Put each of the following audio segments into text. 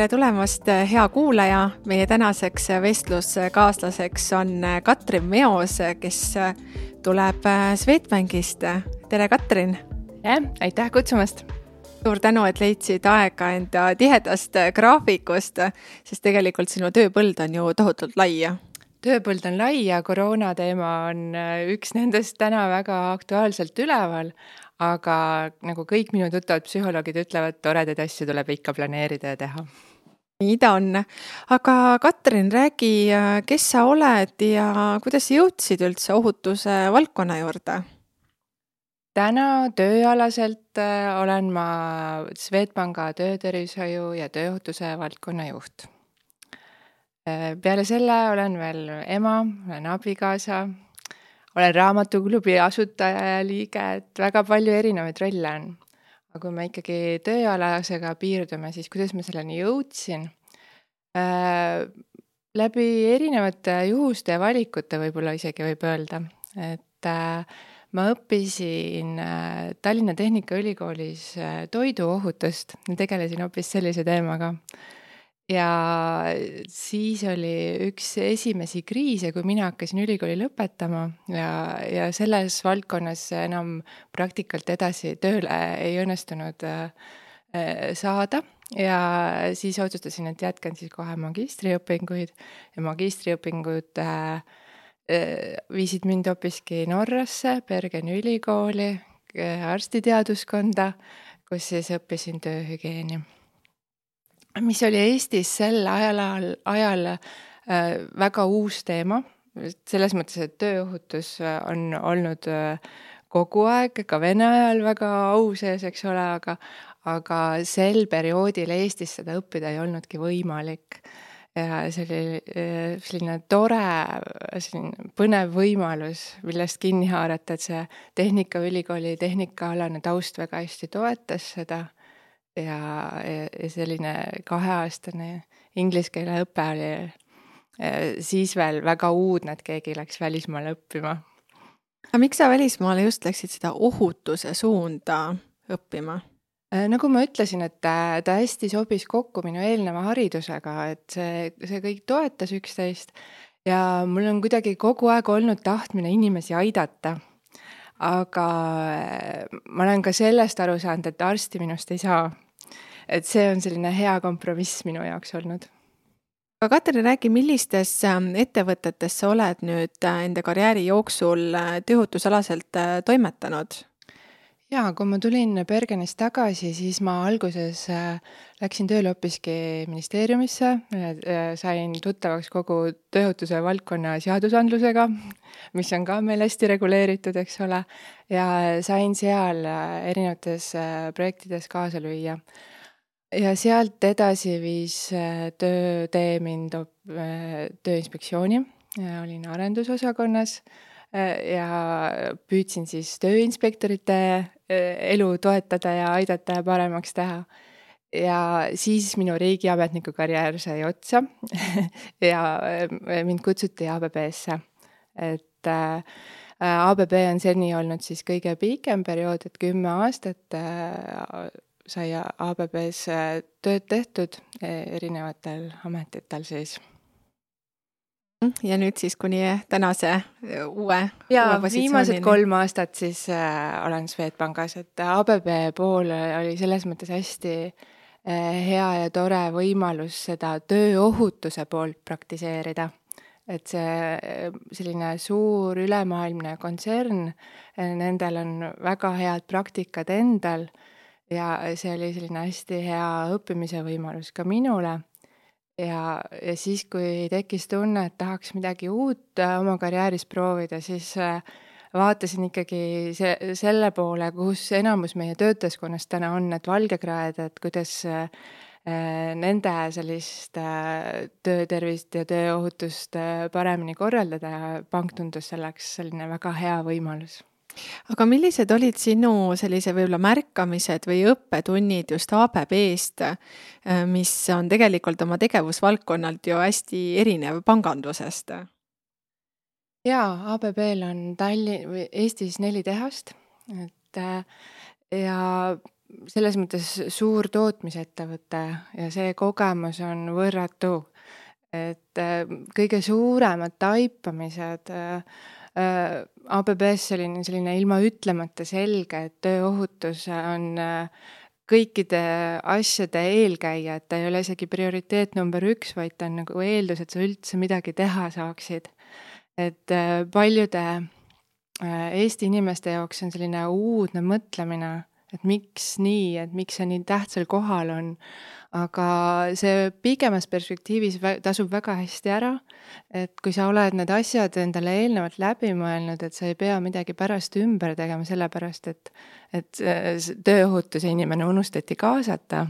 tere tulemast, hea kuulaja. meie tänaseks vestluskaaslaseks on Katrin Meos, kes tuleb Swedbankist. tere, Katrin. aitäh kutsumast suur tänu, et leidsid aega enda tihedast graafikust, sest tegelikult sinu tööpõld on ju tohutult lai. tööpõld on lai ja koroona teema on üks nendest täna väga aktuaalselt üleval, aga nagu kõik minu tuttavad psühholoogid ütlevad, toredaid asju tuleb ikka planeerida ja teha nii ta on. aga Katrin, räägi, kes sa oled ja kuidas sa jõudsid üldse ohutuse valdkonna juurde? täna tööalaselt äh, olen ma Swedbanka töötervishoiu ja tööohutuse valdkonna juht. Äh, peale selle olen veel ema, olen abikaasa, olen raamatuklubi asutaja ja liige, et väga palju erinevaid rolle on. Aga kui me ikkagi tööalasega piirdume, siis kuidas ma selleni jõudsin äh,? läbi erinevate juhuste ja valikute võib-olla isegi võib öelda, et äh, ma õppisin äh, Tallinna Tehnikaülikoolis äh, toiduohutust, tegelesin hoopis sellise teemaga ja siis oli üks esimesi kriise, kui mina hakkasin ülikooli lõpetama ja, ja selles valdkonnas enam praktikalt edasi tööle ei õnnestunud äh, saada. Ja siis otsustasin, et jätkan siis kohe magistriõpinguid. Ja magistriõpingud äh, äh, viisid mind hoopiski Norrasse, Bergeni ülikooli, arstiteaduskonda, kus siis õppisin tööhügieeni mis oli Eestis sel ajal, ajal äh, väga uus teema, selles mõttes, et tööohutus äh, on olnud äh, kogu aeg, ka Vene ajal väga au sees, eks ole, aga aga sel perioodil Eestis seda õppida ei olnudki võimalik. ja see oli selline tore, selline põnev võimalus, millest kinni haarata, et see Tehnikaülikooli tehnikaalane taust väga hästi toetas seda ja, ja, ja selline kaheaastane inglise keele õpe oli siis veel väga uudne, et keegi läks välismaale õppima. aga miks sa välismaale just läksid seda ohutuse suunda õppima? Eh, nagu ma ütlesin, et ta, ta hästi sobis kokku minu eelneva haridusega, et see, see kõik toetas üksteist ja mul on kuidagi kogu aeg olnud tahtmine inimesi aidata aga äh, ma olen ka sellest aru saanud, et arsti minust ei saa. et see on selline hea kompromiss minu jaoks olnud. aga Katrin, räägi, millistes ähm, ettevõtetes sa oled nüüd äh, enda karjääri jooksul äh, tööohutusalaselt toimetanud? Jaa, kui ma tulin Bergenist tagasi, siis ma alguses äh, läksin tööle hoopiski ministeeriumisse, äh, sain tuttavaks kogu tööohutuse valdkonna seadusandlusega, mis on ka meil hästi reguleeritud, eks ole, ja sain seal äh, erinevates projektides kaasa lüüa. ja sealt edasi viis töötee mind Tööinspektsiooni, olin arendusosakonnas ja püüdsin siis tööinspektorite elu toetada ja aidata ja paremaks teha. ja siis minu riigiametniku karjäär sai otsa ja äh, mind kutsuti ABB-sse, et äh, ABB on seni olnud siis kõige pikem periood, et kümme aastat sai ABB-s tööd tehtud erinevatel ametitel siis ja nüüd siis kuni tänase uue. ja viimased kolm aastat siis äh, olen Swedbankis, et ABB pool oli selles mõttes hästi äh, hea ja tore võimalus seda tööohutuse poolt praktiseerida. et see äh, selline suur ülemaailmne kontsern äh,, nendel on väga head praktikad endal ja see oli selline hästi hea õppimise võimalus ka minule ja, ja siis, kui tekkis tunne, et tahaks midagi uut äh, oma karjääris proovida, siis äh, vaatasin ikkagi see, selle poole, kus enamus meie töötajaskonnast täna on, et valgekraed, et kuidas äh, nende sellist töötervist ja tööohutust paremini korraldada. Ja pank tundus selleks selline väga hea võimalus aga millised olid sinu sellise võib-olla märkamised või õppetunnid just ABB-st, äh, mis on tegelikult oma tegevusvaldkonnalt ju hästi erinev pangandusest? jaa, ABB-l on Tallinn Eestis neli tehast, et äh, ja selles mõttes suur tootmisettevõte ja see kogemus on võrratu. et äh, kõige suuremad taipamised äh, ABB-s selline, selline ilma ütlemata selge, et tööohutus on kõikide asjade eelkäija, et ta ei ole isegi prioriteet number üks, vaid ta on nagu eeldus, et sa üldse midagi teha saaksid. et paljude Eesti inimeste jaoks on selline uudne mõtlemine et miks nii, et miks see nii tähtsal kohal on. aga see pikemas perspektiivis tasub väga hästi ära, et kui sa oled need asjad endale eelnevalt läbi mõelnud, et sa ei pea midagi pärast ümber tegema, sellepärast et et tööohutuse inimene unustati kaasata,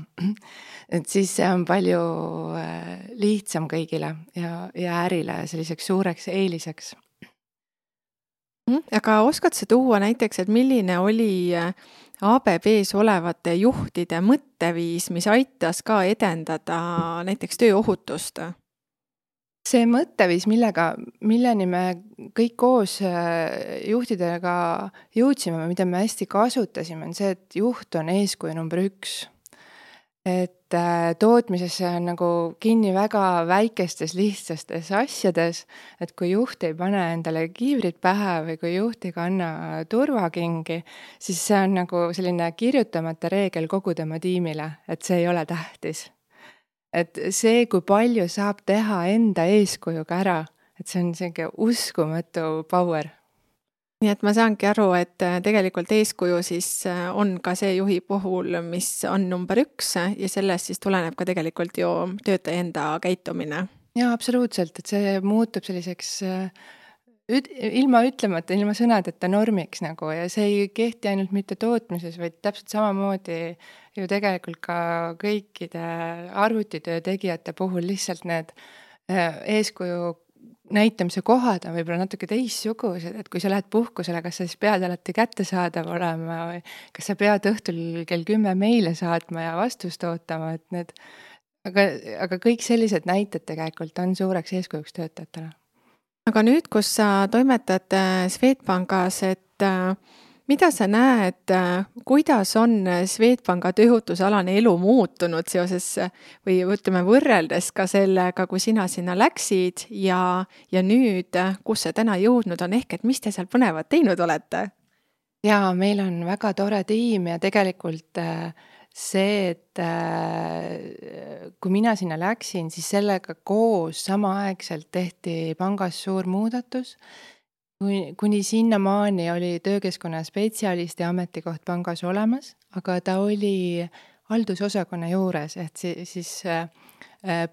et siis see on palju äh, lihtsam kõigile ja, ja ärile selliseks suureks eeliseks aga oskad sa tuua näiteks, et milline oli äh, ABB-s olevate juhtide mõtteviis, mis aitas ka edendada näiteks tööohutust? see mõtteviis, millega, milleni me kõik koos äh, juhtidega jõudsime, mida me hästi kasutasime, on see, et juht on eeskuju number üks et äh, tootmises see on nagu kinni väga väikestes lihtsastes asjades, et kui juht ei pane endale kiivrit pähe või kui juht ei kanna turvakingi, siis see on nagu selline kirjutamata reegel kogu tema tiimile, et see ei ole tähtis. et see, kui palju saab teha enda eeskujuga ära, et see on sihuke uskumatu power nii et ma saangi aru, et äh, tegelikult eeskuju siis äh, on ka see juhi puhul, mis on number üks ja sellest siis tuleneb ka tegelikult ju töötaja enda käitumine. jaa, absoluutselt, et see muutub selliseks äh, üt-, ilma ütlemata, ilma sõnadeta normiks nagu ja see ei kehti ainult mitte tootmises, vaid täpselt samamoodi ju tegelikult ka kõikide arvutitöö tegijate puhul lihtsalt need eeskuju näitamise kohad on võib-olla natuke teistsugused, et kui sa lähed puhkusele, kas sa siis pead alati kättesaadav olema või kas sa pead õhtul kell kümme meile saatma ja vastust ootama, et need aga, aga kõik sellised näited tegelikult on suureks eeskujuks töötajatele. aga nüüd, kus sa toimetad äh, Swedbankis, et äh, mida sa näed, kuidas on Swedbanka tööohutusalane elu muutunud seoses või ütleme, võrreldes ka sellega, kui sina sinna läksid ja, ja nüüd, kus see täna jõudnud on, ehk et mis te seal põnevat teinud olete? jaa, meil on väga tore tiim ja tegelikult äh, see, et äh, kui mina sinna läksin, siis sellega koos samaaegselt tehti pangas suur muudatus kuni, kuni sinnamaani oli töökeskkonna spetsialisti ametikoht pangas olemas, aga ta oli haldusosakonna juures, ehk siis, siis äh,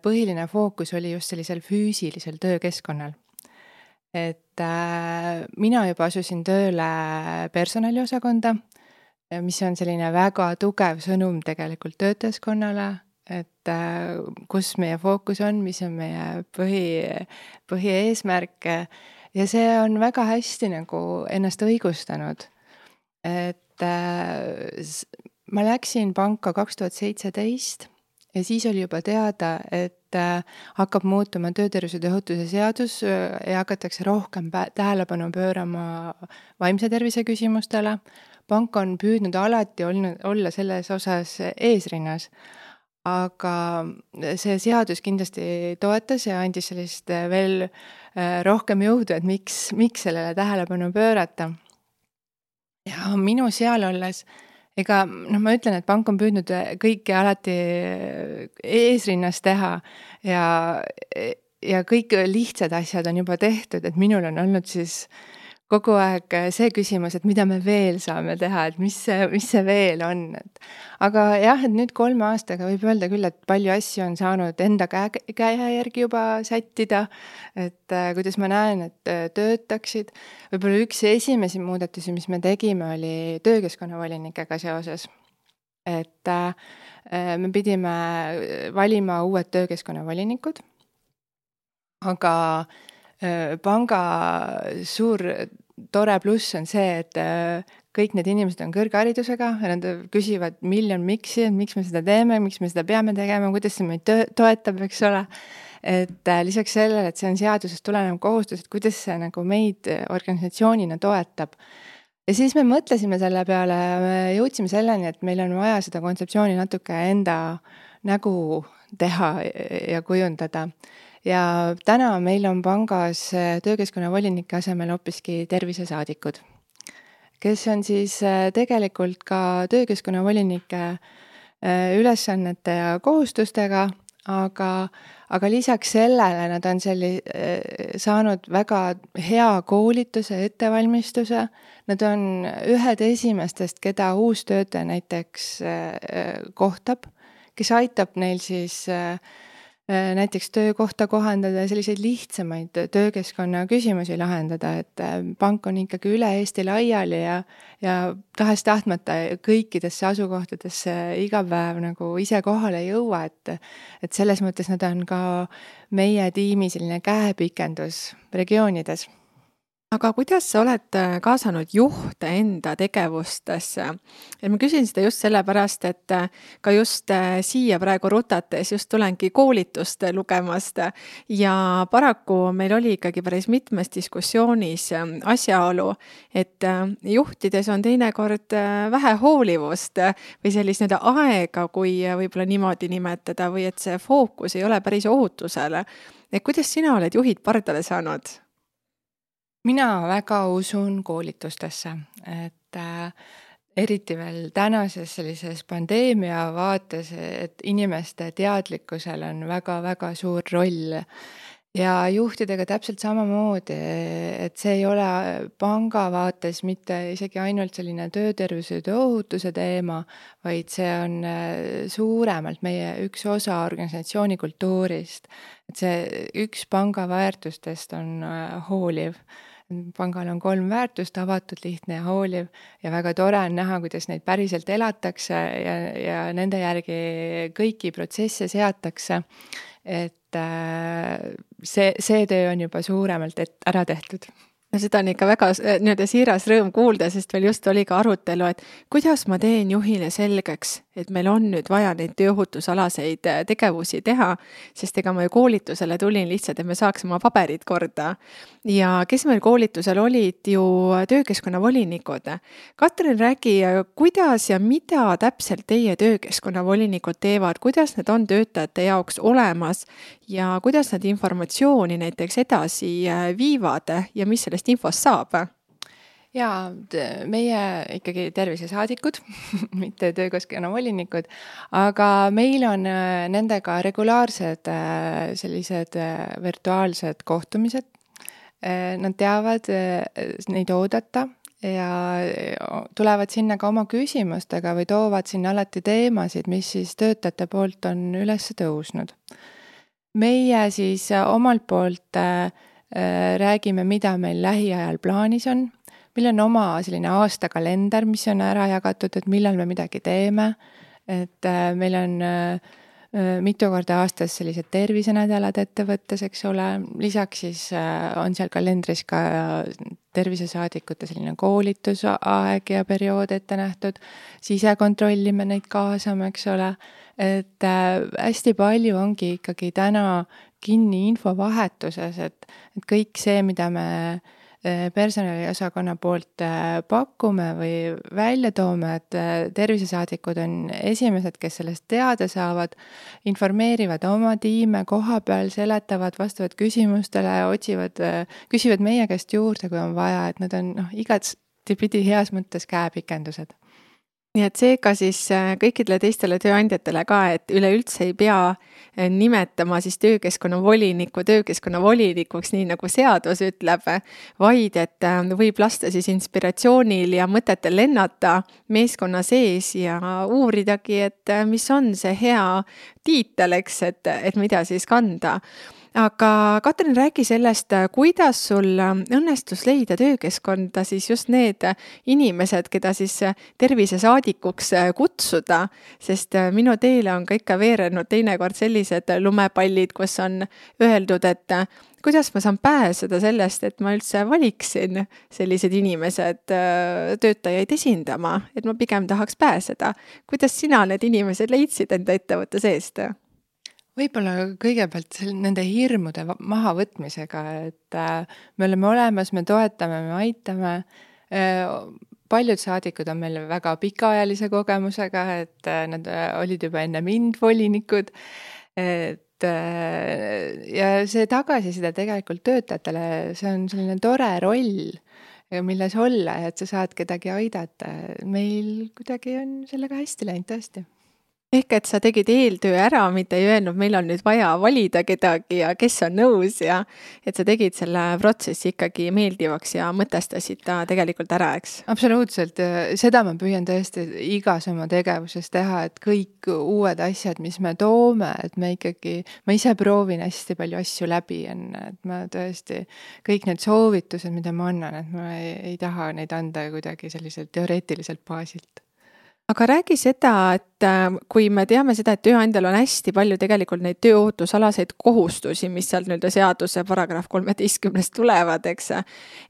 põhiline fookus oli just sellisel füüsilisel töökeskkonnal. et äh, mina juba asusin tööle personaliosakonda, mis on selline väga tugev sõnum tegelikult töötajaskonnale, et äh, kus meie fookus on, mis on meie põhi, põhieesmärk ja see on väga hästi nagu ennast õigustanud. et äh, ma läksin panka kaks tuhat seitseteist ja siis oli juba teada, et äh, hakkab muutuma töötervishoiu ohutuse seadus äh, ja hakatakse rohkem tähelepanu pöörama vaimse tervise küsimustele. pank on püüdnud alati olnud, olla selles osas eesrinnas aga see seadus kindlasti toetas ja andis sellist veel Äh, rohkem jõudu, et miks, miks sellele tähelepanu pöörata. ja minu seal olles, ega noh, ma ütlen, et pank on püüdnud kõike alati eesrinnas teha ja, ja kõik lihtsad asjad on juba tehtud, et minul on olnud siis kogu aeg see küsimus, et mida me veel saame teha, et mis see, mis see veel on, et aga jah, et nüüd kolme aastaga võib öelda küll, et palju asju on saanud enda käe, käe järgi juba sättida, et äh, kuidas ma näen, et äh, töötaksid. võib-olla üks esimesi muudatusi, mis me tegime, oli töökeskkonna volinikega seoses. et äh, me pidime valima uued töökeskkonna volinikud, aga äh, Äh, panga suur tore pluss on see, et äh, kõik need inimesed on kõrgharidusega ja nad küsivad miljon miks'i, et miks me seda teeme, miks me seda peame tegema, kuidas see meid toetab, eks ole. et äh, lisaks sellele, et see on seadusest tulenev kohustus, et kuidas see nagu meid organisatsioonina toetab. ja siis me mõtlesime selle peale, me jõudsime selleni, et meil on vaja seda kontseptsiooni natuke enda nägu teha ja kujundada. Ja täna meil on pangas töökeskkonna volinike asemel hoopiski tervisesaadikud, kes on siis äh, tegelikult ka töökeskkonna volinike äh, ülesannete ja kohustustega, aga aga lisaks sellele nad on selli-, saanud väga hea koolituse, ettevalmistuse, nad on ühed esimestest, keda uus töötaja näiteks kohtab, kes aitab neil siis Äh, näiteks töökohta kohandada ja selliseid lihtsamaid töökeskkonna küsimusi lahendada, et äh, pank on ikkagi üle Eesti laiali ja ja tahes-tahtmata kõikidesse asukohtadesse iga päev nagu ise kohale ei jõua, et et selles mõttes nad on ka meie tiimi selline käepikendus regioonides aga kuidas sa oled äh, kaasanud juhte enda tegevustesse? et ma küsin seda just sellepärast, et äh, ka just äh, siia praegu rutates just tulengi koolitust lugemast ja paraku meil oli ikkagi päris mitmes diskussioonis asjaolu, et juhtides on teinekord vähe hoolivust või sellist nii-öelda aega, kui võib-olla niimoodi nimetada, või et see fookus ei ole päris ohutusele. et kuidas sina oled juhid pardale saanud? Mina väga usun koolitustesse, et äh, eriti veel tänases sellises pandeemia vaates, et inimeste teadlikkusel on väga-väga suur roll. ja juhtidega täpselt samamoodi, et see ei ole panga vaates mitte isegi ainult selline töötervise ja tööohutuse teema, vaid see on äh, suuremalt meie üks osa organisatsiooni kultuurist. et see üks panga väärtustest on äh, hooliv pangal on kolm väärtust, avatud, lihtne ja hooliv ja väga tore on näha, kuidas neid päriselt elatakse ja, ja nende järgi kõiki protsesse seatakse. et äh, see, see töö on juba suuremalt et ära tehtud no seda on ikka väga äh, nii-öelda siiras rõõm kuulda, sest meil just oli ka arutelu, et kuidas ma teen juhile selgeks, et meil on nüüd vaja neid tööohutusalaseid äh, tegevusi teha, sest ega ma ju koolitusele tulin lihtsalt, et me saaks oma paberid korda. ja kes meil koolitusel olid ju töökeskkonna volinikud. Katrin, räägi, kuidas ja mida täpselt teie töökeskkonna volinikud teevad, kuidas need on töötajate jaoks olemas ja kuidas nad informatsiooni näiteks edasi viivad ja mis sellest infost saab? jaa, meie ikkagi tervisesaadikud mitte töökeskkonna volinikud, aga meil on äh, nendega regulaarsed äh, sellised äh, virtuaalsed kohtumised. Nad teavad neid oodata ja tulevad sinna ka oma küsimustega või toovad sinna alati teemasid, mis siis töötajate poolt on üles tõusnud. meie siis omalt poolt räägime, mida meil lähiajal plaanis on meil on oma selline aastakalender, mis on ära jagatud, et millal me midagi teeme. et äh, meil on äh, äh, mitu korda aastas sellised tervisenädalad ettevõttes, eks ole, lisaks siis on seal kalendris ka tervisesaadikute selline koolitusaeg ja periood ette nähtud, sisekontrolli me neid kaasame, eks ole, et hästi palju ongi ikkagi täna kinni infovahetuses, et, et kõik see, mida me äh, Äh, personaliosakonna poolt äh, pakume või välja toome, et äh, tervisesaadikud on esimesed, kes sellest teada saavad, informeerivad oma tiime koha peal, seletavad, vastavad küsimustele, otsivad, küsivad meie käest juurde, kui on vaja, et nad on noh, igatpidi heas mõttes käepikendused nii et seega siis äh, kõikidele teistele tööandjatele ka, et üleüldse ei pea äh, nimetama siis töökeskkonna volinikku töökeskkonna volinikuks, nii nagu seadus ütleb, vaid et äh, võib lasta siis inspiratsioonil ja mõtetel lennata meeskonna sees ja uuridagi, et mis on see hea tiitel, eks, et, et mida siis kanda aga Katrin, räägi sellest, kuidas sul õnnestus leida töökeskkonda siis just need inimesed, keda siis tervisesaadikuks kutsuda, sest minu teele on ka ikka veerenud teinekord sellised lumepallid, kus on öeldud, et kuidas ma saan pääseda sellest, et ma üldse valiksin sellised inimesed töötajaid esindama, et ma pigem tahaks pääseda. kuidas sina need inimesed leidsid enda ettevõtte seest? Võib-olla kõigepealt nende hirmude mahavõtmisega, et äh, me oleme olemas, me toetame, me aitame. Äh, paljud saadikud on meil väga pikaajalise kogemusega, et äh, nad olid juba enne mind volinikud. et ja see tagasiside tegelikult töötajatele, see on selline tore roll, milles olla et sa saad kedagi aidata. meil kuidagi on sellega hästi läinud tõesti ehk et sa tegid eeltöö ära, mitte ei öelnud, meil on nüüd vaja valida kedagi ja kes on nõus ja et sa tegid selle protsessi ikkagi meeldivaks ja mõtestasid ta tegelikult ära, eks? absoluutselt, seda ma püüan tõesti igas oma tegevuses teha, et kõik uued asjad, mis me toome, et me ikkagi, ma ise proovin hästi palju asju läbi enne, et ma tõesti, kõik need soovitused, mida ma annan, et ma ei, ei taha neid anda kuidagi selliselt teoreetiliselt baasilt aga räägi seda, et äh, kui me teame seda, et tööandjal on hästi palju tegelikult neid tööohutusalaseid kohustusi, mis sealt nii-öelda seaduse paragrahv kolmeteistkümnest tulevad, eks.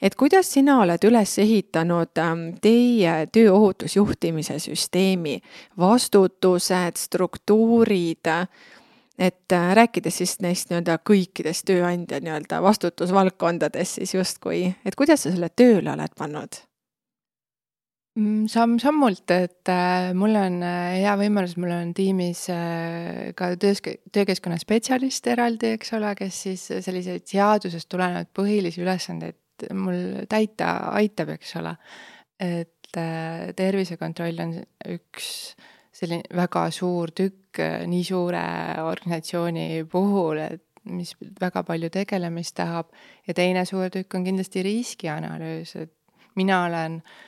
et kuidas sina oled üles ehitanud ähm, teie tööohutusjuhtimise süsteemi, vastutused, struktuurid et äh, rääkides siis neist nii-öelda kõikidest tööandja nii-öelda vastutusvaldkondades siis justkui, et kuidas sa selle tööle oled pannud? Mm, samm-sammult, et äh, mul on äh, hea võimalus, mul on tiimis äh, ka töös, töökeskkonna spetsialist eraldi, eks ole, kes siis selliseid seadusest tulenevaid põhilisi ülesandeid mul täita aitab, eks ole. et tervisekontroll on üks selline väga suur tükk nii suure organisatsiooni puhul, et mis väga palju tegelemist tahab ja teine suur tükk on kindlasti riskianalüüs, et mina olen äh,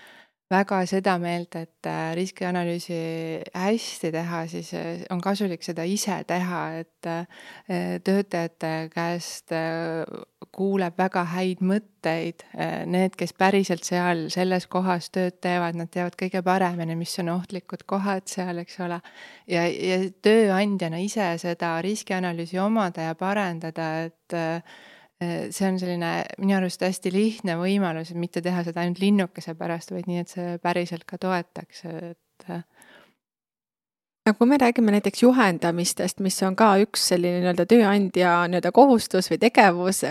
väga seda meelt, et äh, riskianalüüsi hästi teha, siis äh, on kasulik seda ise teha, et äh, töötajate käest kuuleb väga häid mõtteid. Need, kes päriselt seal selles kohas tööd teevad, nad teavad kõige paremini, mis on ohtlikud kohad seal, eks ole. ja, ja tööandjana ise seda riskianalüüsi omada ja parendada, et see on selline minu arust hästi lihtne võimalus, et mitte teha seda ainult linnukese pärast, vaid nii, et see päriselt ka toetaks, et äh, no kui me räägime näiteks juhendamistest, mis on ka üks selline nii-öelda tööandja nii-öelda kohustus või tegevus,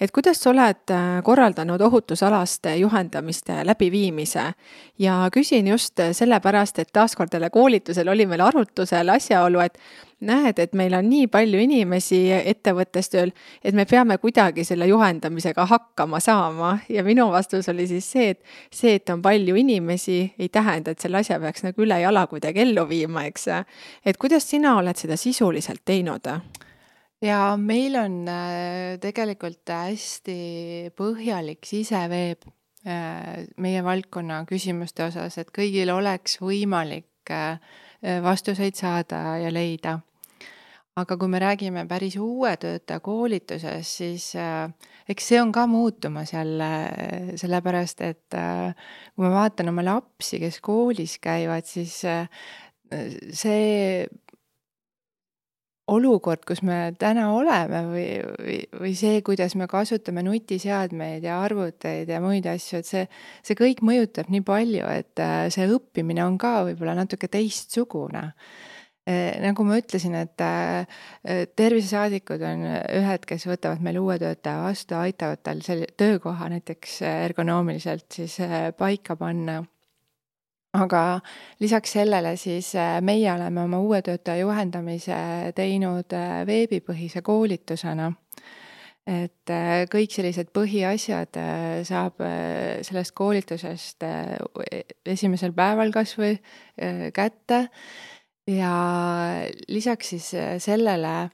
et kuidas sa oled äh, korraldanud ohutusalaste juhendamiste läbiviimise? ja küsin just sellepärast, et taaskord jälle koolitusel oli meil arutlusel asjaolu, et näed, et meil on nii palju inimesi ettevõttes tööl, et me peame kuidagi selle juhendamisega hakkama saama ja minu vastus oli siis see, et see, et on palju inimesi, ei tähenda, et selle asja peaks nagu ülejala kuidagi ellu viima, eks. et kuidas sina oled seda sisuliselt teinud? ja meil on äh, tegelikult hästi põhjalik siseveeb äh, meie valdkonna küsimuste osas, et kõigil oleks võimalik äh, vastuseid saada ja leida aga kui me räägime päris uue töötaja koolitusest, siis äh, eks see on ka muutumas jälle, sellepärast et äh, kui ma vaatan oma lapsi, kes koolis käivad, siis äh, see olukord, kus me täna oleme või, või, või see, kuidas me kasutame nutiseadmeid ja arvuteid ja muid asju, et see, see kõik mõjutab nii palju, et äh, see õppimine on ka võib-olla natuke teistsugune nagu ma ütlesin, et eh, tervisesaadikud on ühed, kes võtavad meil uue töötaja vastu, aitavad tal selle töökoha näiteks ergonoomiliselt siis eh, paika panna aga lisaks sellele siis meie oleme oma uue töötaja juhendamise teinud veebipõhise koolitusena. et kõik sellised põhiasjad saab sellest koolitusest esimesel päeval kas või kätte ja lisaks siis äh, sellele äh,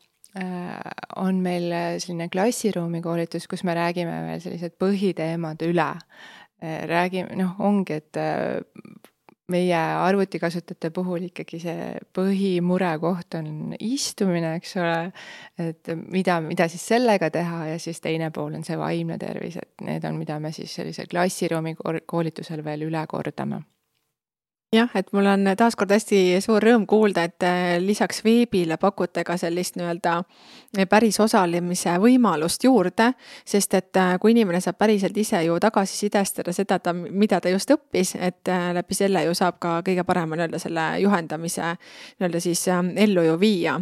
on meil äh, selline klassiruumi koolitus, kus me räägime veel sellised põhiteemad üle. räägime, noh, ongi, et meie arvutikasutajate puhul ikkagi see põhimurekoht on istumine, eks ole. et mida, mida siis sellega teha ja siis teine pool on see vaimne tervis, et need on, mida me siis sellise klassiruumi koolitusel veel üle kordame jah, et mul on taaskord hästi suur rõõm kuulda, et äh, lisaks veebile pakute ka sellist nii-öelda äh, päris osalemise võimalust juurde, sest et äh, kui inimene saab päriselt ise ju tagasisidestada seda, ta, mida ta just õppis, et läbi selle ju saab ka kõige parema nii-öelda selle juhendamise nii-öelda siis ellu ju viia.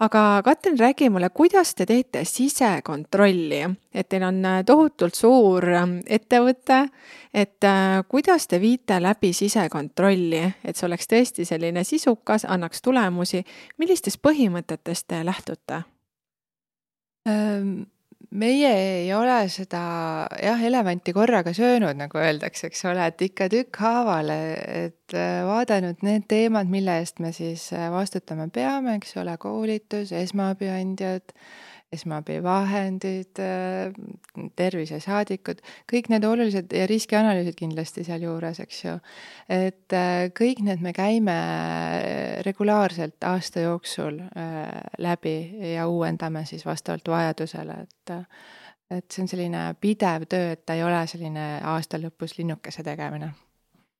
aga Katrin, räägi mulle, kuidas te teete sisekontrolli, et teil on äh, tohutult suur ähm, ettevõte, et äh, kuidas te viite läbi sisekontrolli, et see oleks tõesti selline sisukas, annaks tulemusi, millistest põhimõtetest te lähtute? meie ei ole seda jah, elevanti korraga söönud, nagu öeldakse, eks ole, et ikka tükkhaaval, et äh, vaadanud need teemad, mille eest me siis vastutama peame, eks ole, koolitus, esmaabiandjad esmaabivahendid, tervisesaadikud, kõik need olulised ja riskianalüüsid kindlasti sealjuures, eks ju. et äh, kõik need me käime regulaarselt aasta jooksul äh, läbi ja uuendame siis vastavalt vajadusele, et et see on selline pidev töö, et ta ei ole selline aasta lõpus linnukese tegemine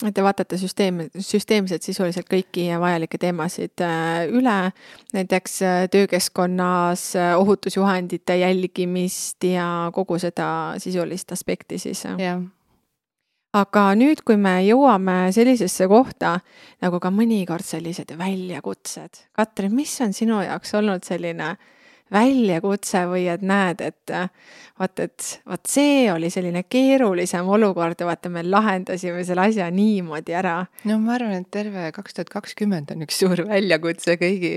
et te vaatate süsteem, süsteemselt sisuliselt kõiki vajalikke teemasid äh, üle, näiteks äh, töökeskkonnas äh, ohutusjuhendite jälgimist ja kogu seda sisulist aspekti siis. jah. Aga nüüd, kui me jõuame sellisesse kohta nagu ka mõnikord sellised väljakutsed, Katrin, mis on sinu jaoks olnud selline väljakutse või et näed, et vaat, et vot see oli selline keerulisem olukord ja vaata, me lahendasime selle asja niimoodi ära. no ma arvan, et terve kaks tuhat kakskümmend on üks suur väljakutse kõigi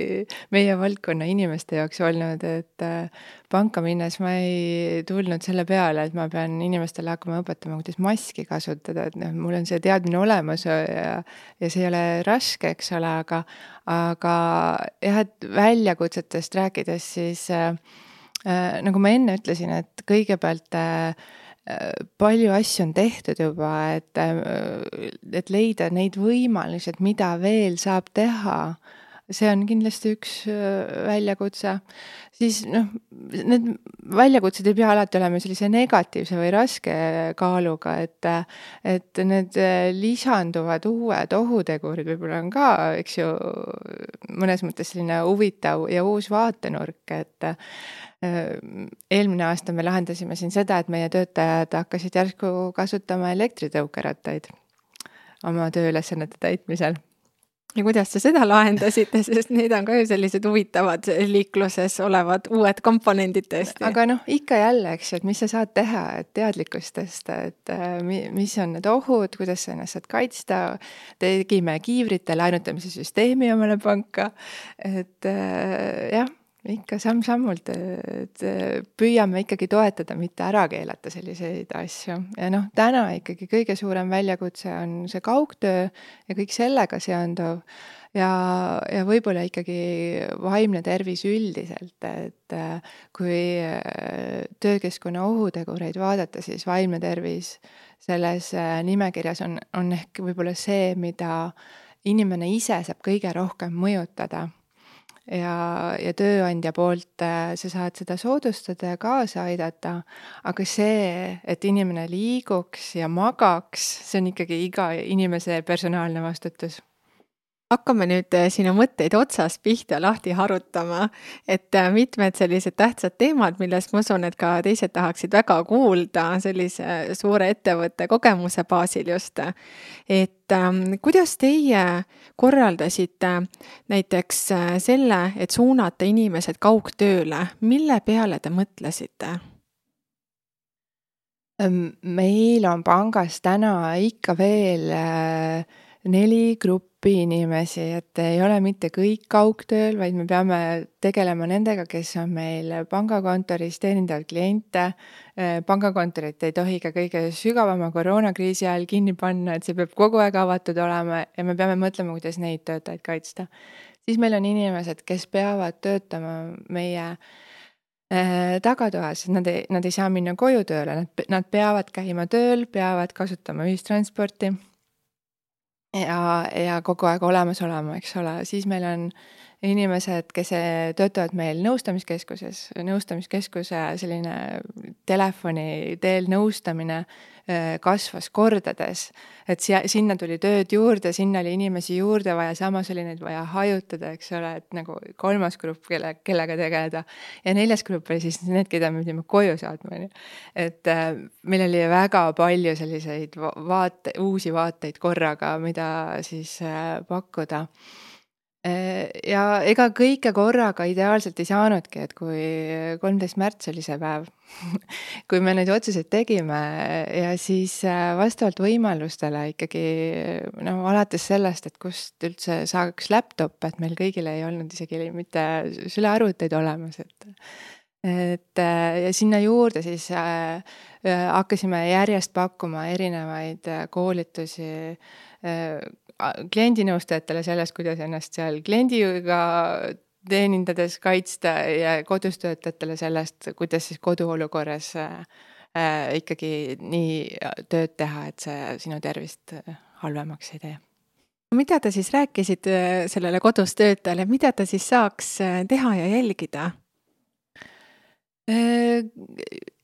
meie valdkonna inimeste jaoks olnud, et äh, panka minnes ma ei tulnud selle peale, et ma pean inimestele hakkama õpetama, kuidas maski kasutada, et noh, mul on see teadmine olemas ja, ja see ei ole raske, eks ole, aga, aga jah, et väljakutsetest rääkides, siis äh, Äh, nagu ma enne ütlesin, et kõigepealt äh, äh, palju asju on tehtud juba, et, et leida neid võimalusi, et mida veel saab teha see on kindlasti üks väljakutse. siis noh, need väljakutsed ei pea alati olema sellise negatiivse või raske kaaluga, et, et need lisanduvad uued ohutegurid võib-olla on ka, eks ju, mõnes mõttes selline huvitav ja uus vaatenurk, et eelmine aasta me lahendasime siin seda, et meie töötajad hakkasid järsku kasutama elektritõukerattaid oma tööülesannete täitmisel ja kuidas te seda lahendasite, sest need on ka ju sellised huvitavad liikluses olevad uued komponendid tõesti. aga noh, ikka jälle, eks ju, et mis sa saad teha, et teadlikkust tõsta, et äh, mis on need ohud, kuidas sa ennast saad kaitsta. tegime kiivrite laenutamise süsteemi omale panka, et äh, jah ikka samm-sammult, et püüame ikkagi toetada, mitte ära keelata selliseid asju. ja noh, täna ikkagi kõige suurem väljakutse on see kaugtöö ja kõik sellega seonduv ja, ja võib-olla ikkagi vaimne tervis üldiselt, et kui töökeskkonna ohutegureid vaadata, siis vaimne tervis selles nimekirjas on, on ehk võib-olla see, mida inimene ise saab kõige rohkem mõjutada ja, ja tööandja poolt äh, sa saad seda soodustada ja kaasa aidata. aga see, et inimene liiguks ja magaks, see on ikkagi iga inimese personaalne vastutus hakkame nüüd äh, sinu mõtteid otsast pihta lahti harutama, et äh, mitmed sellised tähtsad teemad, millest ma usun, et ka teised tahaksid väga kuulda sellise suure ettevõtte kogemuse baasil just. et ähm, kuidas teie korraldasite näiteks äh, selle, et suunata inimesed kaugtööle, mille peale te mõtlesite? meil on pangas täna ikka veel neli gruppi gruppi inimesi, et ei ole mitte kõik kaugtööl, vaid me peame tegelema nendega, kes on meil pangakontoris, teenindavad kliente. Äh, pangakontorit ei tohi ka kõige sügavama koroonakriisi ajal kinni panna, et see peab kogu aeg avatud olema ja me peame mõtlema, kuidas neid töötajaid kaitsta. siis meil on inimesed, kes peavad töötama meie äh, tagatoas, nad ei, nad ei saa minna koju tööle, nad, nad peavad käima tööl, peavad kasutama ühistransporti ja, ja kogu aeg olemas olema, eks ole, siis meil on inimesed, kes töötavad meil nõustamiskeskuses, nõustamiskeskuse selline telefoni teel nõustamine kasvas kordades. et siia, sinna tuli tööd juurde, sinna oli inimesi juurde vaja, samas oli neid vaja hajutada, eks ole, et nagu kolmas grupp, kelle, kellega tegeleda. ja neljas grupp oli siis need, keda me pidime koju saatma, on ju. et äh, meil oli väga palju selliseid vaate, uusi vaateid korraga, mida siis äh, pakkuda Äh, ja ega kõike korraga ideaalselt ei saanudki, et kui kolmteist märts oli see päev kui me neid otsuseid tegime ja siis äh, vastavalt võimalustele ikkagi no alates sellest, et kust üldse saaks laptop, et meil kõigil ei olnud isegi mitte sülearvuteid olemas, et et äh, ja sinna juurde siis äh, hakkasime järjest pakkuma erinevaid koolitusi äh, kliendinõustajatele sellest, kuidas ennast seal kliendiga teenindades kaitsta ja kodus töötajatele sellest, kuidas siis koduolukorras äh, ikkagi nii tööd teha, et see sinu tervist halvemaks ei tee mida te siis rääkisite sellele kodus töötajale, mida ta siis saaks teha ja jälgida?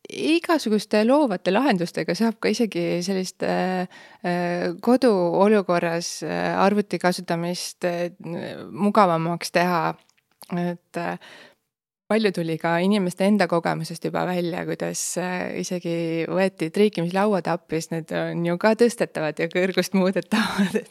Igasuguste loovate lahendustega saab ka isegi sellist äh, äh koduolukorras äh, arvuti kasutamist mugavamaks teha. et palju tuli ka inimeste enda kogemusest juba välja, kuidas isegi võeti triikimislauad appi, sest need on ju ka tõstetavad ja kõrgust muudetavad, et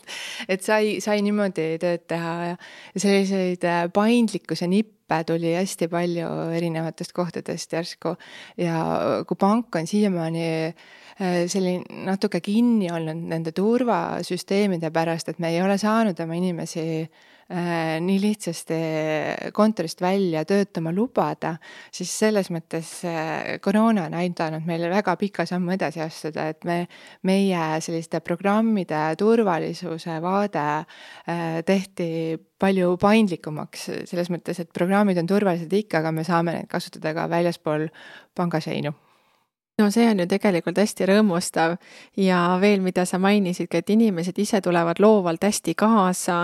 et sai, sai niimoodi tööd teha ja selliseid paindlikkuse nippe õppe tuli hästi palju erinevatest kohtadest järsku. Ja kui pank on siiamaani äh, selline natuke kinni olnud nende turvasüsteemide pärast, et me ei ole saanud oma inimesi nii lihtsasti kontorist välja töötama lubada, siis selles mõttes äh, koroona on aidanud meile väga pika sammu edasi astuda, et me, meie selliste programmide turvalisuse vaade äh, tehti palju paindlikumaks, selles mõttes, et programmid on turvalised ikka, aga me saame neid kasutada ka väljaspool pangaseinu no see on ju tegelikult hästi rõõmustav ja veel, mida sa mainisidki, et inimesed ise tulevad loovalt hästi kaasa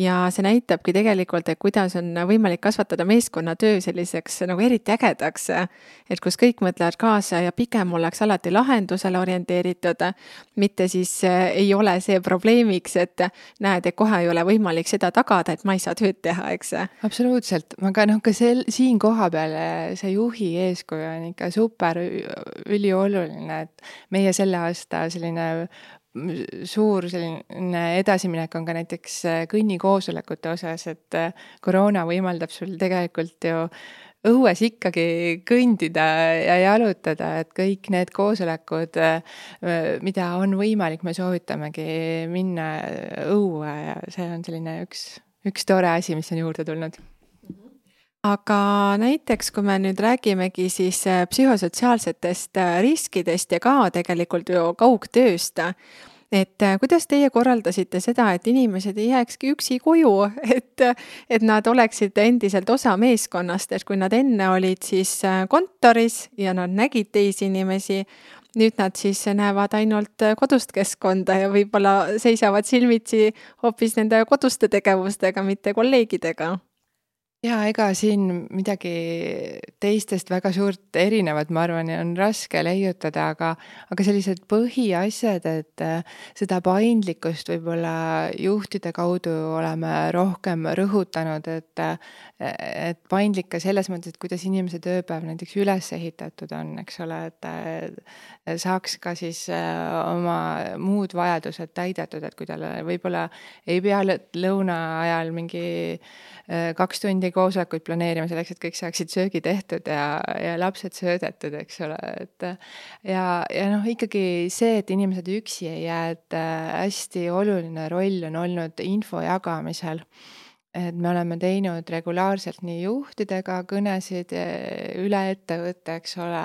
ja see näitabki tegelikult, et kuidas on võimalik kasvatada meeskonnatöö selliseks nagu eriti ägedaks. et kus kõik mõtlevad kaasa ja pigem ollakse alati lahendusele orienteeritud, mitte siis eh, ei ole see probleemiks, et näed, et kohe ei ole võimalik seda tagada, et ma ei saa tööd teha, eks. absoluutselt, aga noh, ka sel, siin kohapeal see juhi eeskuju on ikka super ülioluline, et meie selle aasta selline suur selline edasiminek on ka näiteks äh, kõnnikoosolekute osas, et äh, koroona võimaldab sul tegelikult ju õues ikkagi kõndida ja jalutada, et kõik need koosolekud, äh, mida on võimalik, me soovitamegi minna õue ja see on selline üks, üks tore asi, mis on juurde tulnud aga näiteks, kui me nüüd räägimegi siis äh, psühhosotsiaalsetest äh, riskidest ja ka tegelikult ju kaugtööst, et äh, kuidas teie korraldasite seda, et inimesed ei jääkski üksi koju, et, et nad oleksid endiselt osa meeskonnast, et kui nad enne olid siis kontoris ja nad nägid teisi inimesi, nüüd nad siis näevad ainult kodust keskkonda ja võib-olla seisavad silmitsi hoopis nende koduste tegevustega, mitte kolleegidega jaa, ega siin midagi teistest väga suurt erinevat, ma arvan, on raske leiutada, aga aga sellised põhiasjad, et äh, seda paindlikkust võib-olla juhtide kaudu oleme rohkem rõhutanud, et äh, et paindlik ka selles mõttes, et kuidas inimese tööpäev näiteks üles ehitatud on, eks ole, et äh, saaks ka siis oma muud vajadused täidetud, et kui tal võib-olla ei pea lõuna ajal mingi kaks tundi koosolekuid planeerima selleks, et kõik saaksid söögi tehtud ja, ja lapsed söödetud, eks ole, et ja, ja noh, ikkagi see, et inimesed üksi ei jää, et äh, hästi oluline roll on olnud info jagamisel et me oleme teinud regulaarselt nii juhtidega kõnesid eh, üle ettevõtte, eks ole.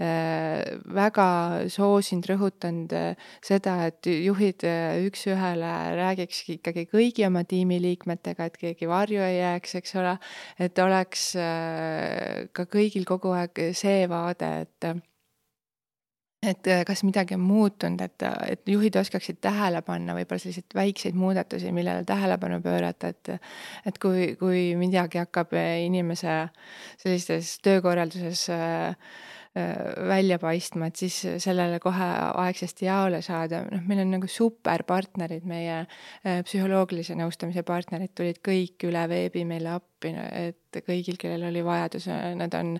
Eh, väga soosinud, rõhutanud eh, seda, et juhid üks-ühele räägiks ikkagi kõigi oma tiimiliikmetega, et keegi varju ei jääks, eks ole. et oleks ka kõigil kogu aeg see vaade, et et äh, kas midagi on muutunud, et, et juhid oskaksid tähele panna võib-olla selliseid väikseid muudatusi, millele tähelepanu pöörata, et et kui, kui midagi hakkab inimese sellises töökorralduses äh, Äh, välja paistma, et siis sellele kohe aegsasti jaole saada, noh, meil on nagu superpartnerid, meie äh, psühholoogilise nõustamise partnerid tulid kõik üle veebi meile appi, et kõigil, kellel oli vajadus, nad on,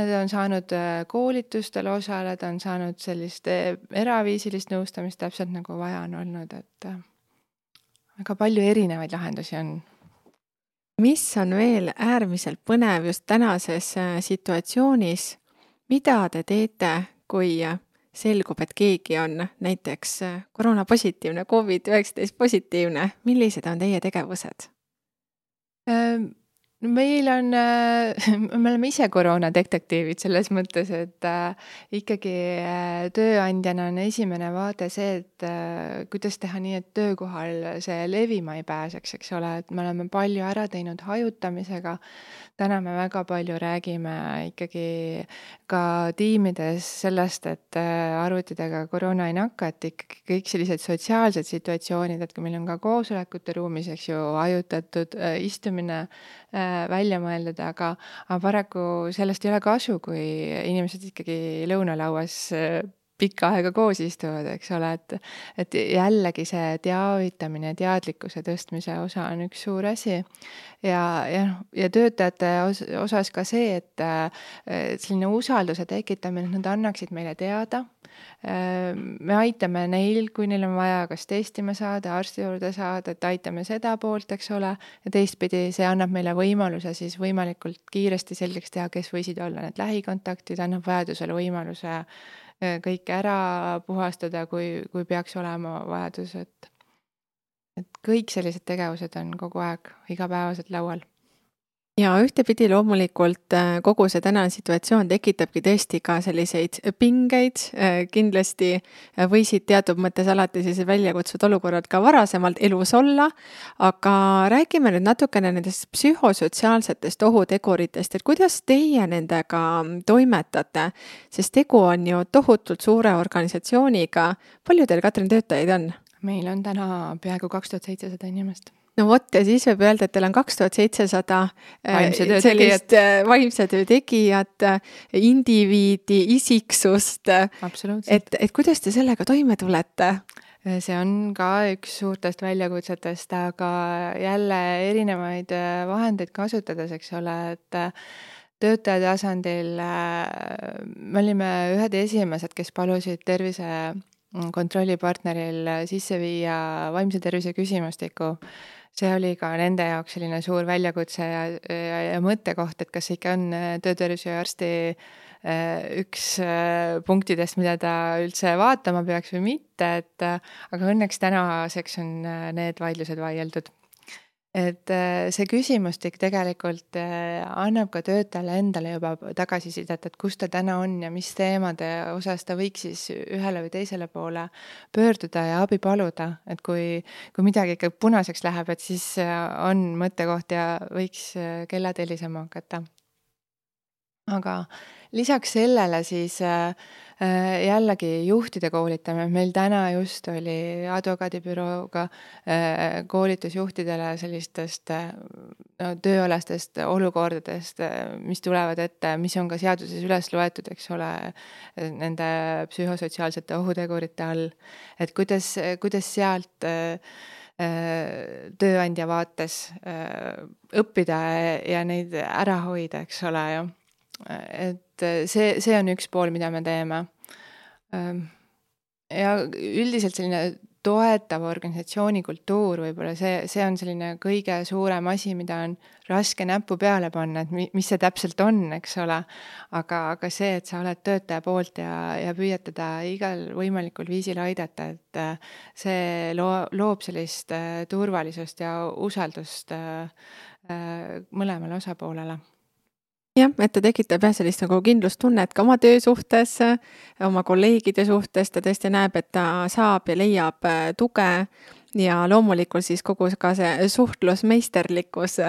nad on saanud äh, koolitustel osaleda, on saanud sellist eraviisilist nõustamist täpselt nagu vaja on olnud, et väga palju erinevaid lahendusi on. Mis on veel äärmiselt põnev just tänases äh, situatsioonis, mida te teete, kui selgub, et keegi on näiteks äh, koroonapositiivne, Covid-19 positiivne, millised on teie tegevused? Meil on äh,, me oleme ise koroonadetektiivid selles mõttes, et äh, ikkagi äh, tööandjana on esimene vaade see, et kuidas teha nii, et töökohal see levima ei pääseks, eks ole, et me oleme palju ära teinud hajutamisega. täna me väga palju räägime ikkagi ka tiimides sellest, et arvutitega koroona ei nakka, et ikkagi kõik sellised sotsiaalsed situatsioonid, et kui meil on ka koosolekute ruumis, eks ju, hajutatud istumine välja mõeldud, aga, aga paraku sellest ei ole kasu, kui inimesed ikkagi lõunalauas äh, pikka aega koos istuvad, eks ole, et et jällegi see teavitamine, teadlikkuse tõstmise osa on üks suur asi. ja, ja noh, ja töötajate os osas ka see, et selline usalduse tekitamine, et nad annaksid meile teada me aitame neil, kui neil on vaja kas testima saada, arsti juurde saada, et aitame seda poolt, eks ole, ja teistpidi see annab meile võimaluse siis võimalikult kiiresti selgeks teha, kes võisid olla need lähikontaktid, annab vajadusel võimaluse eh, kõike ära puhastada, kui, kui peaks olema vajadus, et et kõik sellised tegevused on kogu aeg igapäevaselt laual ja ühtepidi loomulikult äh, kogu see tänane situatsioon tekitabki tõesti ka selliseid pingeid, äh, kindlasti äh, võisid teatud mõttes alati sellised väljakutsvad olukorrad ka varasemalt elus olla, aga räägime nüüd natukene nendest psühhosotsiaalsetest ohuteguritest, et kuidas teie nendega toimetate, sest tegu on ju tohutult suure organisatsiooniga, palju teil, Katrin, töötajaid on? meil on täna peaaegu kaks tuhat seitsesada inimest no vot, ja siis võib öelda, et teil on kaks tuhat seitsesada äh, sellist äh, vaimse töö tegijat, äh, indiviidi, isiksust. et, et kuidas te sellega toime tulete? see on ka üks suurtest väljakutsetest, aga jälle erinevaid vahendeid kasutades, eks ole, et töötaja tasandil me olime ühed esimesed, kes palusid tervise kontrollipartneril sisse viia vaimse tervise küsimustiku see oli ka nende jaoks selline suur väljakutse ja, ja, ja mõttekoht, et kas ikka on äh, töötervishoiuarsti äh, üks äh, punktidest, mida ta üldse vaatama peaks või mitte, et aga õnneks tänaseks on need vaidlused vaieldud et äh, see küsimustik tegelikult äh, annab ka töötajale endale juba tagasisidet, et kus ta täna on ja mis teemade osas ta võiks siis ühele või teisele poole pöörduda ja abi paluda, et kui, kui midagi ikka punaseks läheb, et siis äh, on mõttekoht ja võiks kellad helisema hakata. Aga lisaks sellele siis äh, Äh, jällegi juhtide koolitamine, meil täna just oli advokaadibürooga äh, koolitus juhtidele sellistest no, tööalastest olukordadest, mis tulevad ette, mis on ka seaduses üles loetud, eks ole, nende psühhosotsiaalsete ohutegurite all. et kuidas, kuidas sealt tööandja vaates õppida ja neid ära hoida, eks ole ju et äh, see, see on üks pool, mida me teeme. Ähm, ja üldiselt selline toetav organisatsiooni kultuur võib-olla see, see on selline kõige suurem asi, mida on raske näppu peale panna, et mi-, mis see täpselt on, eks ole. aga, aga see, et sa oled töötaja poolt ja, ja püüad teda igal võimalikul viisil aidata, et äh, see loo-, loob sellist äh, turvalisust ja usaldust mõlemale osapoolele jah, et ta tekitab jah, sellist nagu kindlustunnet ka oma töö suhtes, oma kolleegide suhtes, ta tõesti näeb, et ta saab ja leiab äh, tuge. Ja loomulikult siis kogu ka see suhtlusmeisterlikkus,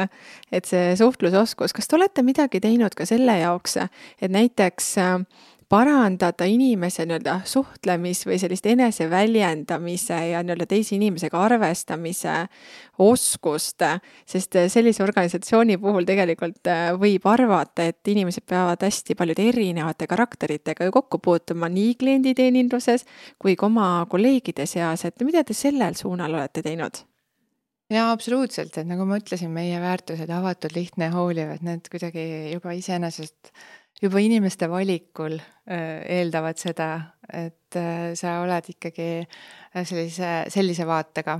et see suhtlusoskus, kas te olete midagi teinud ka selle jaoks, et näiteks äh, parandada inimese nii-öelda suhtlemis- või sellist eneseväljendamise ja nii-öelda teise inimesega arvestamise oskust, sest sellise organisatsiooni puhul tegelikult äh, võib arvata, et inimesed peavad hästi paljude erinevate karakteritega ju kokku puutuma nii klienditeeninduses kui ka oma kolleegide seas, et mida te sellel suunal olete teinud? jaa, absoluutselt, et nagu ma ütlesin, meie väärtused avatud, lihtne hooliv, et need kuidagi juba iseenesest juba inimeste valikul eeldavad seda, et sa oled ikkagi sellise, sellise vaatega,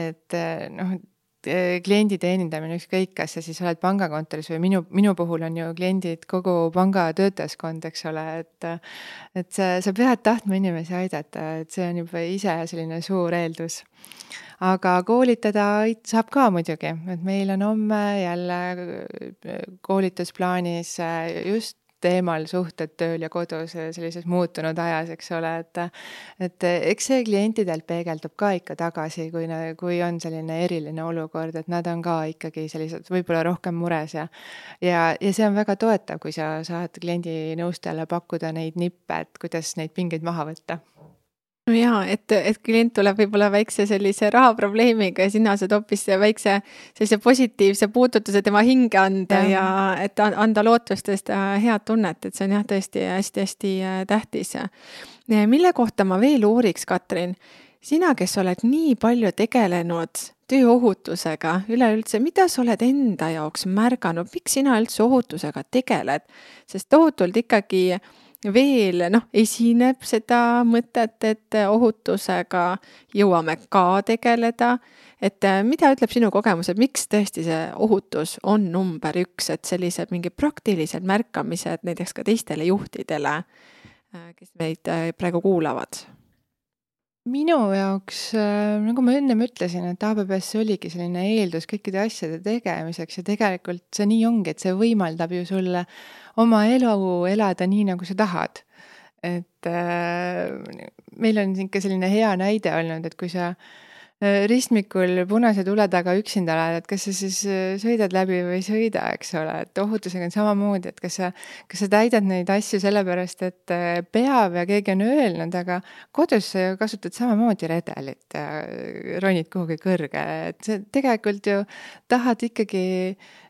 et noh, kliendi teenindamine, ükskõik, kas sa siis oled pangakontoris või minu, minu puhul on ju kliendid kogu panga töötajaskond, eks ole, et et sa, sa pead tahtma inimesi aidata, et see on juba ise selline suur eeldus. aga koolitada saab ka muidugi, et meil on homme jälle koolitusplaanis just teemal suhted tööl ja kodus sellises muutunud ajas, eks ole, et et eks see klientidelt peegeldub ka ikka tagasi, kui, kui on selline eriline olukord, et nad on ka ikkagi sellised võib-olla rohkem mures ja ja, ja see on väga toetav, kui sa saad kliendi nõustajale pakkuda neid nippe, et kuidas neid pingeid maha võtta no jaa, et, et klient tuleb võib-olla väikse sellise rahaprobleemiga ja sina saad hoopis väikse sellise positiivse puudutuse tema hinge anda ja, ja et anda lootustest head tunnet, et see on jah, tõesti hästi-hästi äh, tähtis. mille kohta ma veel uuriks, Katrin, sina, kes oled nii palju tegelenud tööohutusega üleüldse, mida sa oled enda jaoks märganud, miks sina üldse ohutusega tegeled? sest tohutult ikkagi äh, veel noh, esineb seda mõtet, et ohutusega jõuame ka tegeleda. et äh, mida ütleb sinu kogemus, et miks tõesti see ohutus on number üks, et sellised mingid praktilised märkamised näiteks ka teistele juhtidele, äh, kes meid äh, praegu kuulavad? Minu jaoks, nagu ma ennem ütlesin, et ABBS oligi selline eeldus kõikide asjade tegemiseks ja tegelikult see nii ongi, et see võimaldab ju sulle oma elu elada nii, nagu sa tahad. et äh, meil on ikka selline hea näide olnud, et kui sa äh, ristmikul punase tule taga üksinda oled, et kas sa siis äh, sõidad läbi või ei sõida, eks ole, et ohutusega on samamoodi, et kas sa, kas sa täidad neid asju sellepärast, et äh, peab ja keegi on öelnud, aga kodus sa ju kasutad samamoodi redelit ja ronid kuhugi kõrge, et sa tegelikult ju tahad ikkagi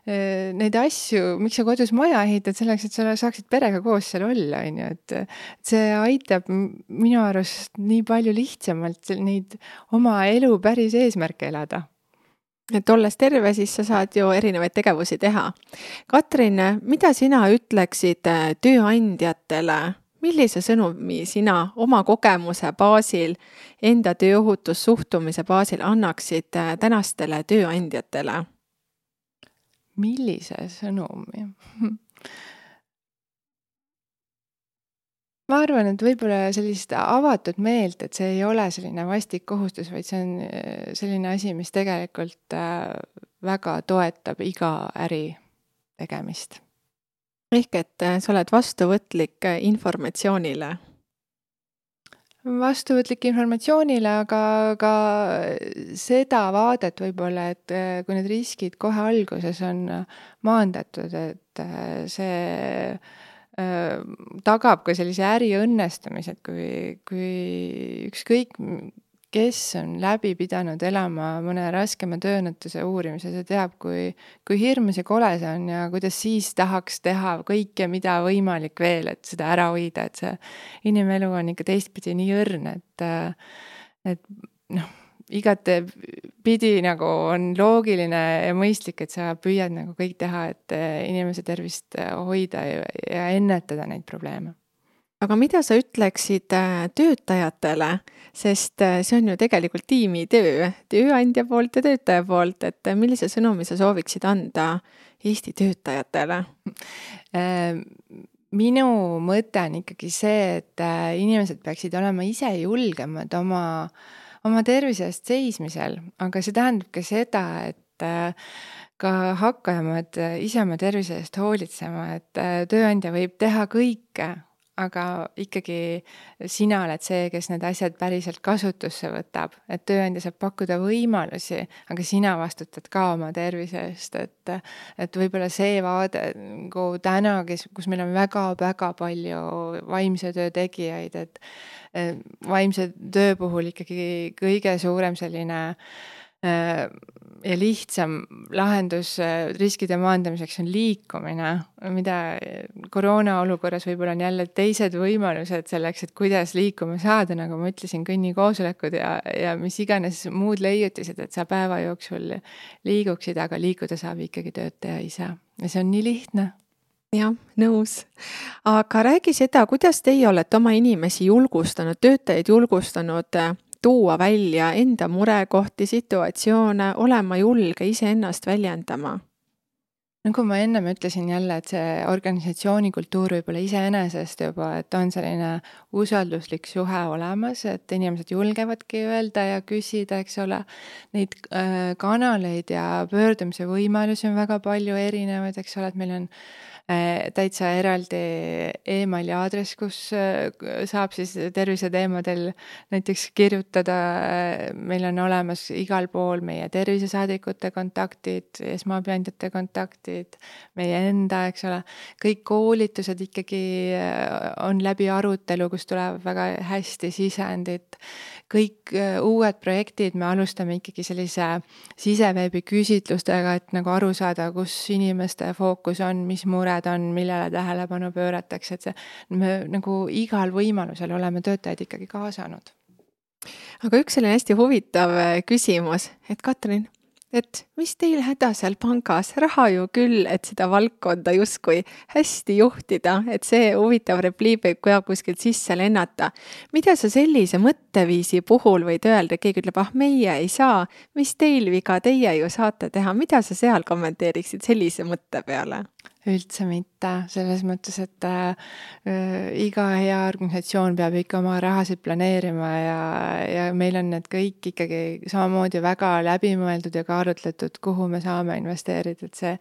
Äh, neid asju, miks sa kodus maja ehitad, selleks, et sa saaksid perega koos seal olla, on ju, et see aitab minu arust nii palju lihtsamalt neid oma elu päris eesmärke elada et olles terve, siis sa saad ju erinevaid tegevusi teha. Katrin, mida sina ütleksid äh, tööandjatele, millise sõnumi sina oma kogemuse baasil, enda tööohutussuhtumise baasil annaksid äh, tänastele tööandjatele? Millise sõnumi ma arvan, et võib-olla sellist avatud meelt, et see ei ole selline vastik kohustus, vaid see on äh, selline asi, mis tegelikult äh, väga toetab iga äri tegemist. ehk et äh, sa oled vastuvõtlik informatsioonile vastuvõtlik informatsioonile, aga ka seda vaadet võib-olla, et äh, kui need riskid kohe alguses on maandatud, et äh, see äh, tagab ka sellise äri õnnestumise, et kui, kui ükskõik kes on läbi pidanud elama mõne raskema tööõnnetuse uurimise, see teab, kui, kui hirmus ja kole see on ja kuidas siis tahaks teha kõike, mida võimalik veel, et seda ära hoida, et see inimelu on ikka teistpidi nii õrn, et, et noh, igatepidi nagu on loogiline ja mõistlik, et sa püüad nagu kõik teha, et inimese tervist hoida ja, ja ennetada neid probleeme aga mida sa ütleksid äh, töötajatele, sest äh, see on ju tegelikult tiimitöö, tööandja poolt ja töötaja poolt, et äh, millise sõnumi sa sooviksid anda Eesti töötajatele? minu mõte on ikkagi see, et inimesed peaksid olema ise julgemad oma, oma tervise eest seismisel, aga see tähendab ka seda, et ka hakkajamad ise oma tervise eest hoolitsema, et tööandja võib teha kõike aga ikkagi sina oled see, kes need asjad päriselt kasutusse võtab, et tööandja saab pakkuda võimalusi, aga sina vastutad ka oma tervise eest, et et võib-olla see vaade nagu täna, kes, kus meil on väga-väga palju vaimse töö tegijaid, et vaimse töö puhul ikkagi kõige suurem selline äh, ja lihtsam lahendus äh, riskide maandamiseks on liikumine, mida koroona olukorras võib-olla on jälle teised võimalused selleks, et kuidas liikuma saada, nagu ma ütlesin, kõnnikoosolekud ja, ja mis iganes muud leiutised, et sa päeva jooksul liiguksid, aga liikuda saab ikkagi töötaja ise ja see on nii lihtne jah, nõus. aga räägi seda, kuidas teie olete oma inimesi julgustanud, töötajaid julgustanud tuua välja enda murekohti, situatsioone, olema julge iseennast väljendama nagu ma ennem ütlesin jälle, et see organisatsiooni kultuur võib-olla iseenesest juba, et on selline usalduslik suhe olemas, et inimesed julgevadki öelda ja küsida, eks ole. Neid äh, kanaleid ja pöördumise võimalusi on väga palju erinevaid, eks ole, et meil on täitsa eraldi emaili aadress, kus äh, saab siis terviseteemadel näiteks kirjutada. meil on olemas igal pool meie tervisesaadikute kontaktid, esmaabiandjate kontaktid, meie enda, eks ole. kõik koolitused ikkagi äh, on läbi arutelu, kus tuleb väga hästi sisendit. Kõik uued projektid me alustame ikkagi sellise siseveebi küsitlustega, et nagu aru saada, kus inimeste fookus on, mis mured on, millele tähelepanu pööratakse, et see, me nagu igal võimalusel oleme töötajaid ikkagi kaasanud. aga üks selline hästi huvitav äh, küsimus, et Katrin et mis teil häda seal pangas, raha ju küll, et seda valdkonda justkui hästi juhtida, et see huvitav repliik võib ka kuskilt sisse lennata. mida sa sellise mõtteviisi puhul võid öelda, keegi ütleb, ah, meie ei saa, mis teil viga, teie ju saate teha, mida sa seal kommenteeriksid sellise mõtte peale? Üldse mitte, selles mõttes, et äh, iga hea organisatsioon peab ikka oma rahasid planeerima ja, ja meil on need kõik ikkagi samamoodi väga läbimõeldud ja kaalutletud, kuhu me saame investeerida, et see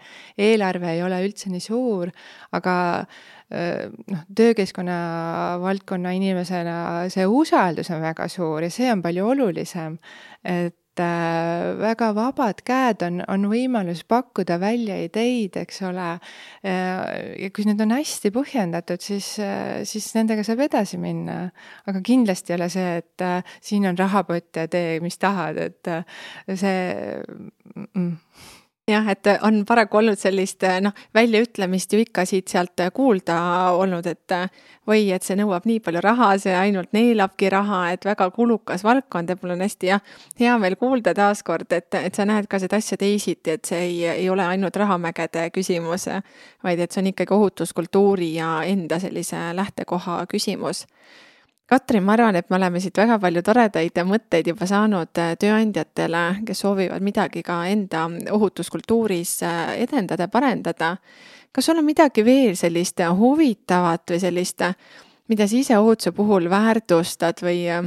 eelarve ei ole üldse nii suur, aga äh, noh, töökeskkonna valdkonna inimesena see usaldus on väga suur ja see on palju olulisem. et Äh, väga vabad käed on, on võimalus pakkuda välja ideid, eks ole. Äh, ja kui need on hästi põhjendatud, siis, äh, siis nendega saab edasi minna. aga kindlasti ei ole see, et siin on rahapott ja tee, mis tahad, et see mm, jah, et on paraku olnud sellist noh, väljaütlemist ju ikka siit-sealt kuulda olnud, et või et see nõuab nii palju raha, see ainult neelabki raha, et väga kulukas valdkond ja mul on hästi jah, hea meel kuulda taaskord, et, et sa näed ka seda asja teisiti, et see ei, ei ole ainult rahamägede küsimus, vaid et see on ikkagi ohutuskultuuri ja enda sellise lähtekoha küsimus Katrin, ma arvan, et me oleme siit väga palju toredaid mõtteid juba saanud äh, tööandjatele, kes soovivad midagi ka enda ohutuskultuuris äh, edendada, parendada. kas sul on midagi veel sellist huvitavat või sellist, mida sa ise ohutuse puhul väärtustad või äh,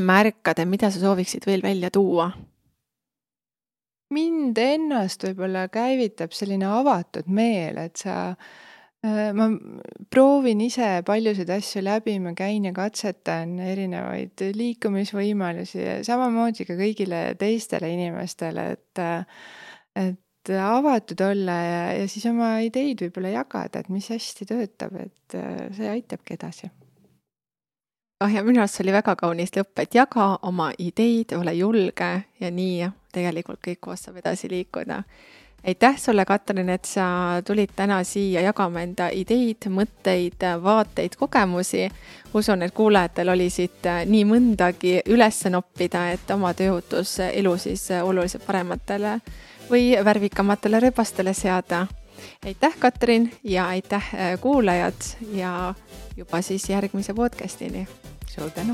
märkad, et mida sa sooviksid veel välja tuua? mind ennast võib-olla käivitab selline avatud meel, et sa ma proovin ise paljusid asju läbi, ma käin ja katsetan erinevaid liikumisvõimalusi ja samamoodi ka kõigile teistele inimestele, et et avatud olla ja, ja siis oma ideid võib-olla jagada, et mis hästi töötab, et see aitabki edasi. ah ja minu arust see oli väga kaunis lõpp, et jaga oma ideid, ole julge ja nii tegelikult kõik koos saab edasi liikuda aitäh sulle, Katrin, et sa tulid täna siia jagama enda ideid, mõtteid, vaateid, kogemusi. usun, et kuulajatel oli siit äh, nii mõndagi üles noppida, et oma tööohutuselu siis äh, oluliselt parematele või värvikamatele rööbastele seada. aitäh, Katrin ja aitäh, äh, kuulajad ja juba siis järgmise podcast'ini. suur tänu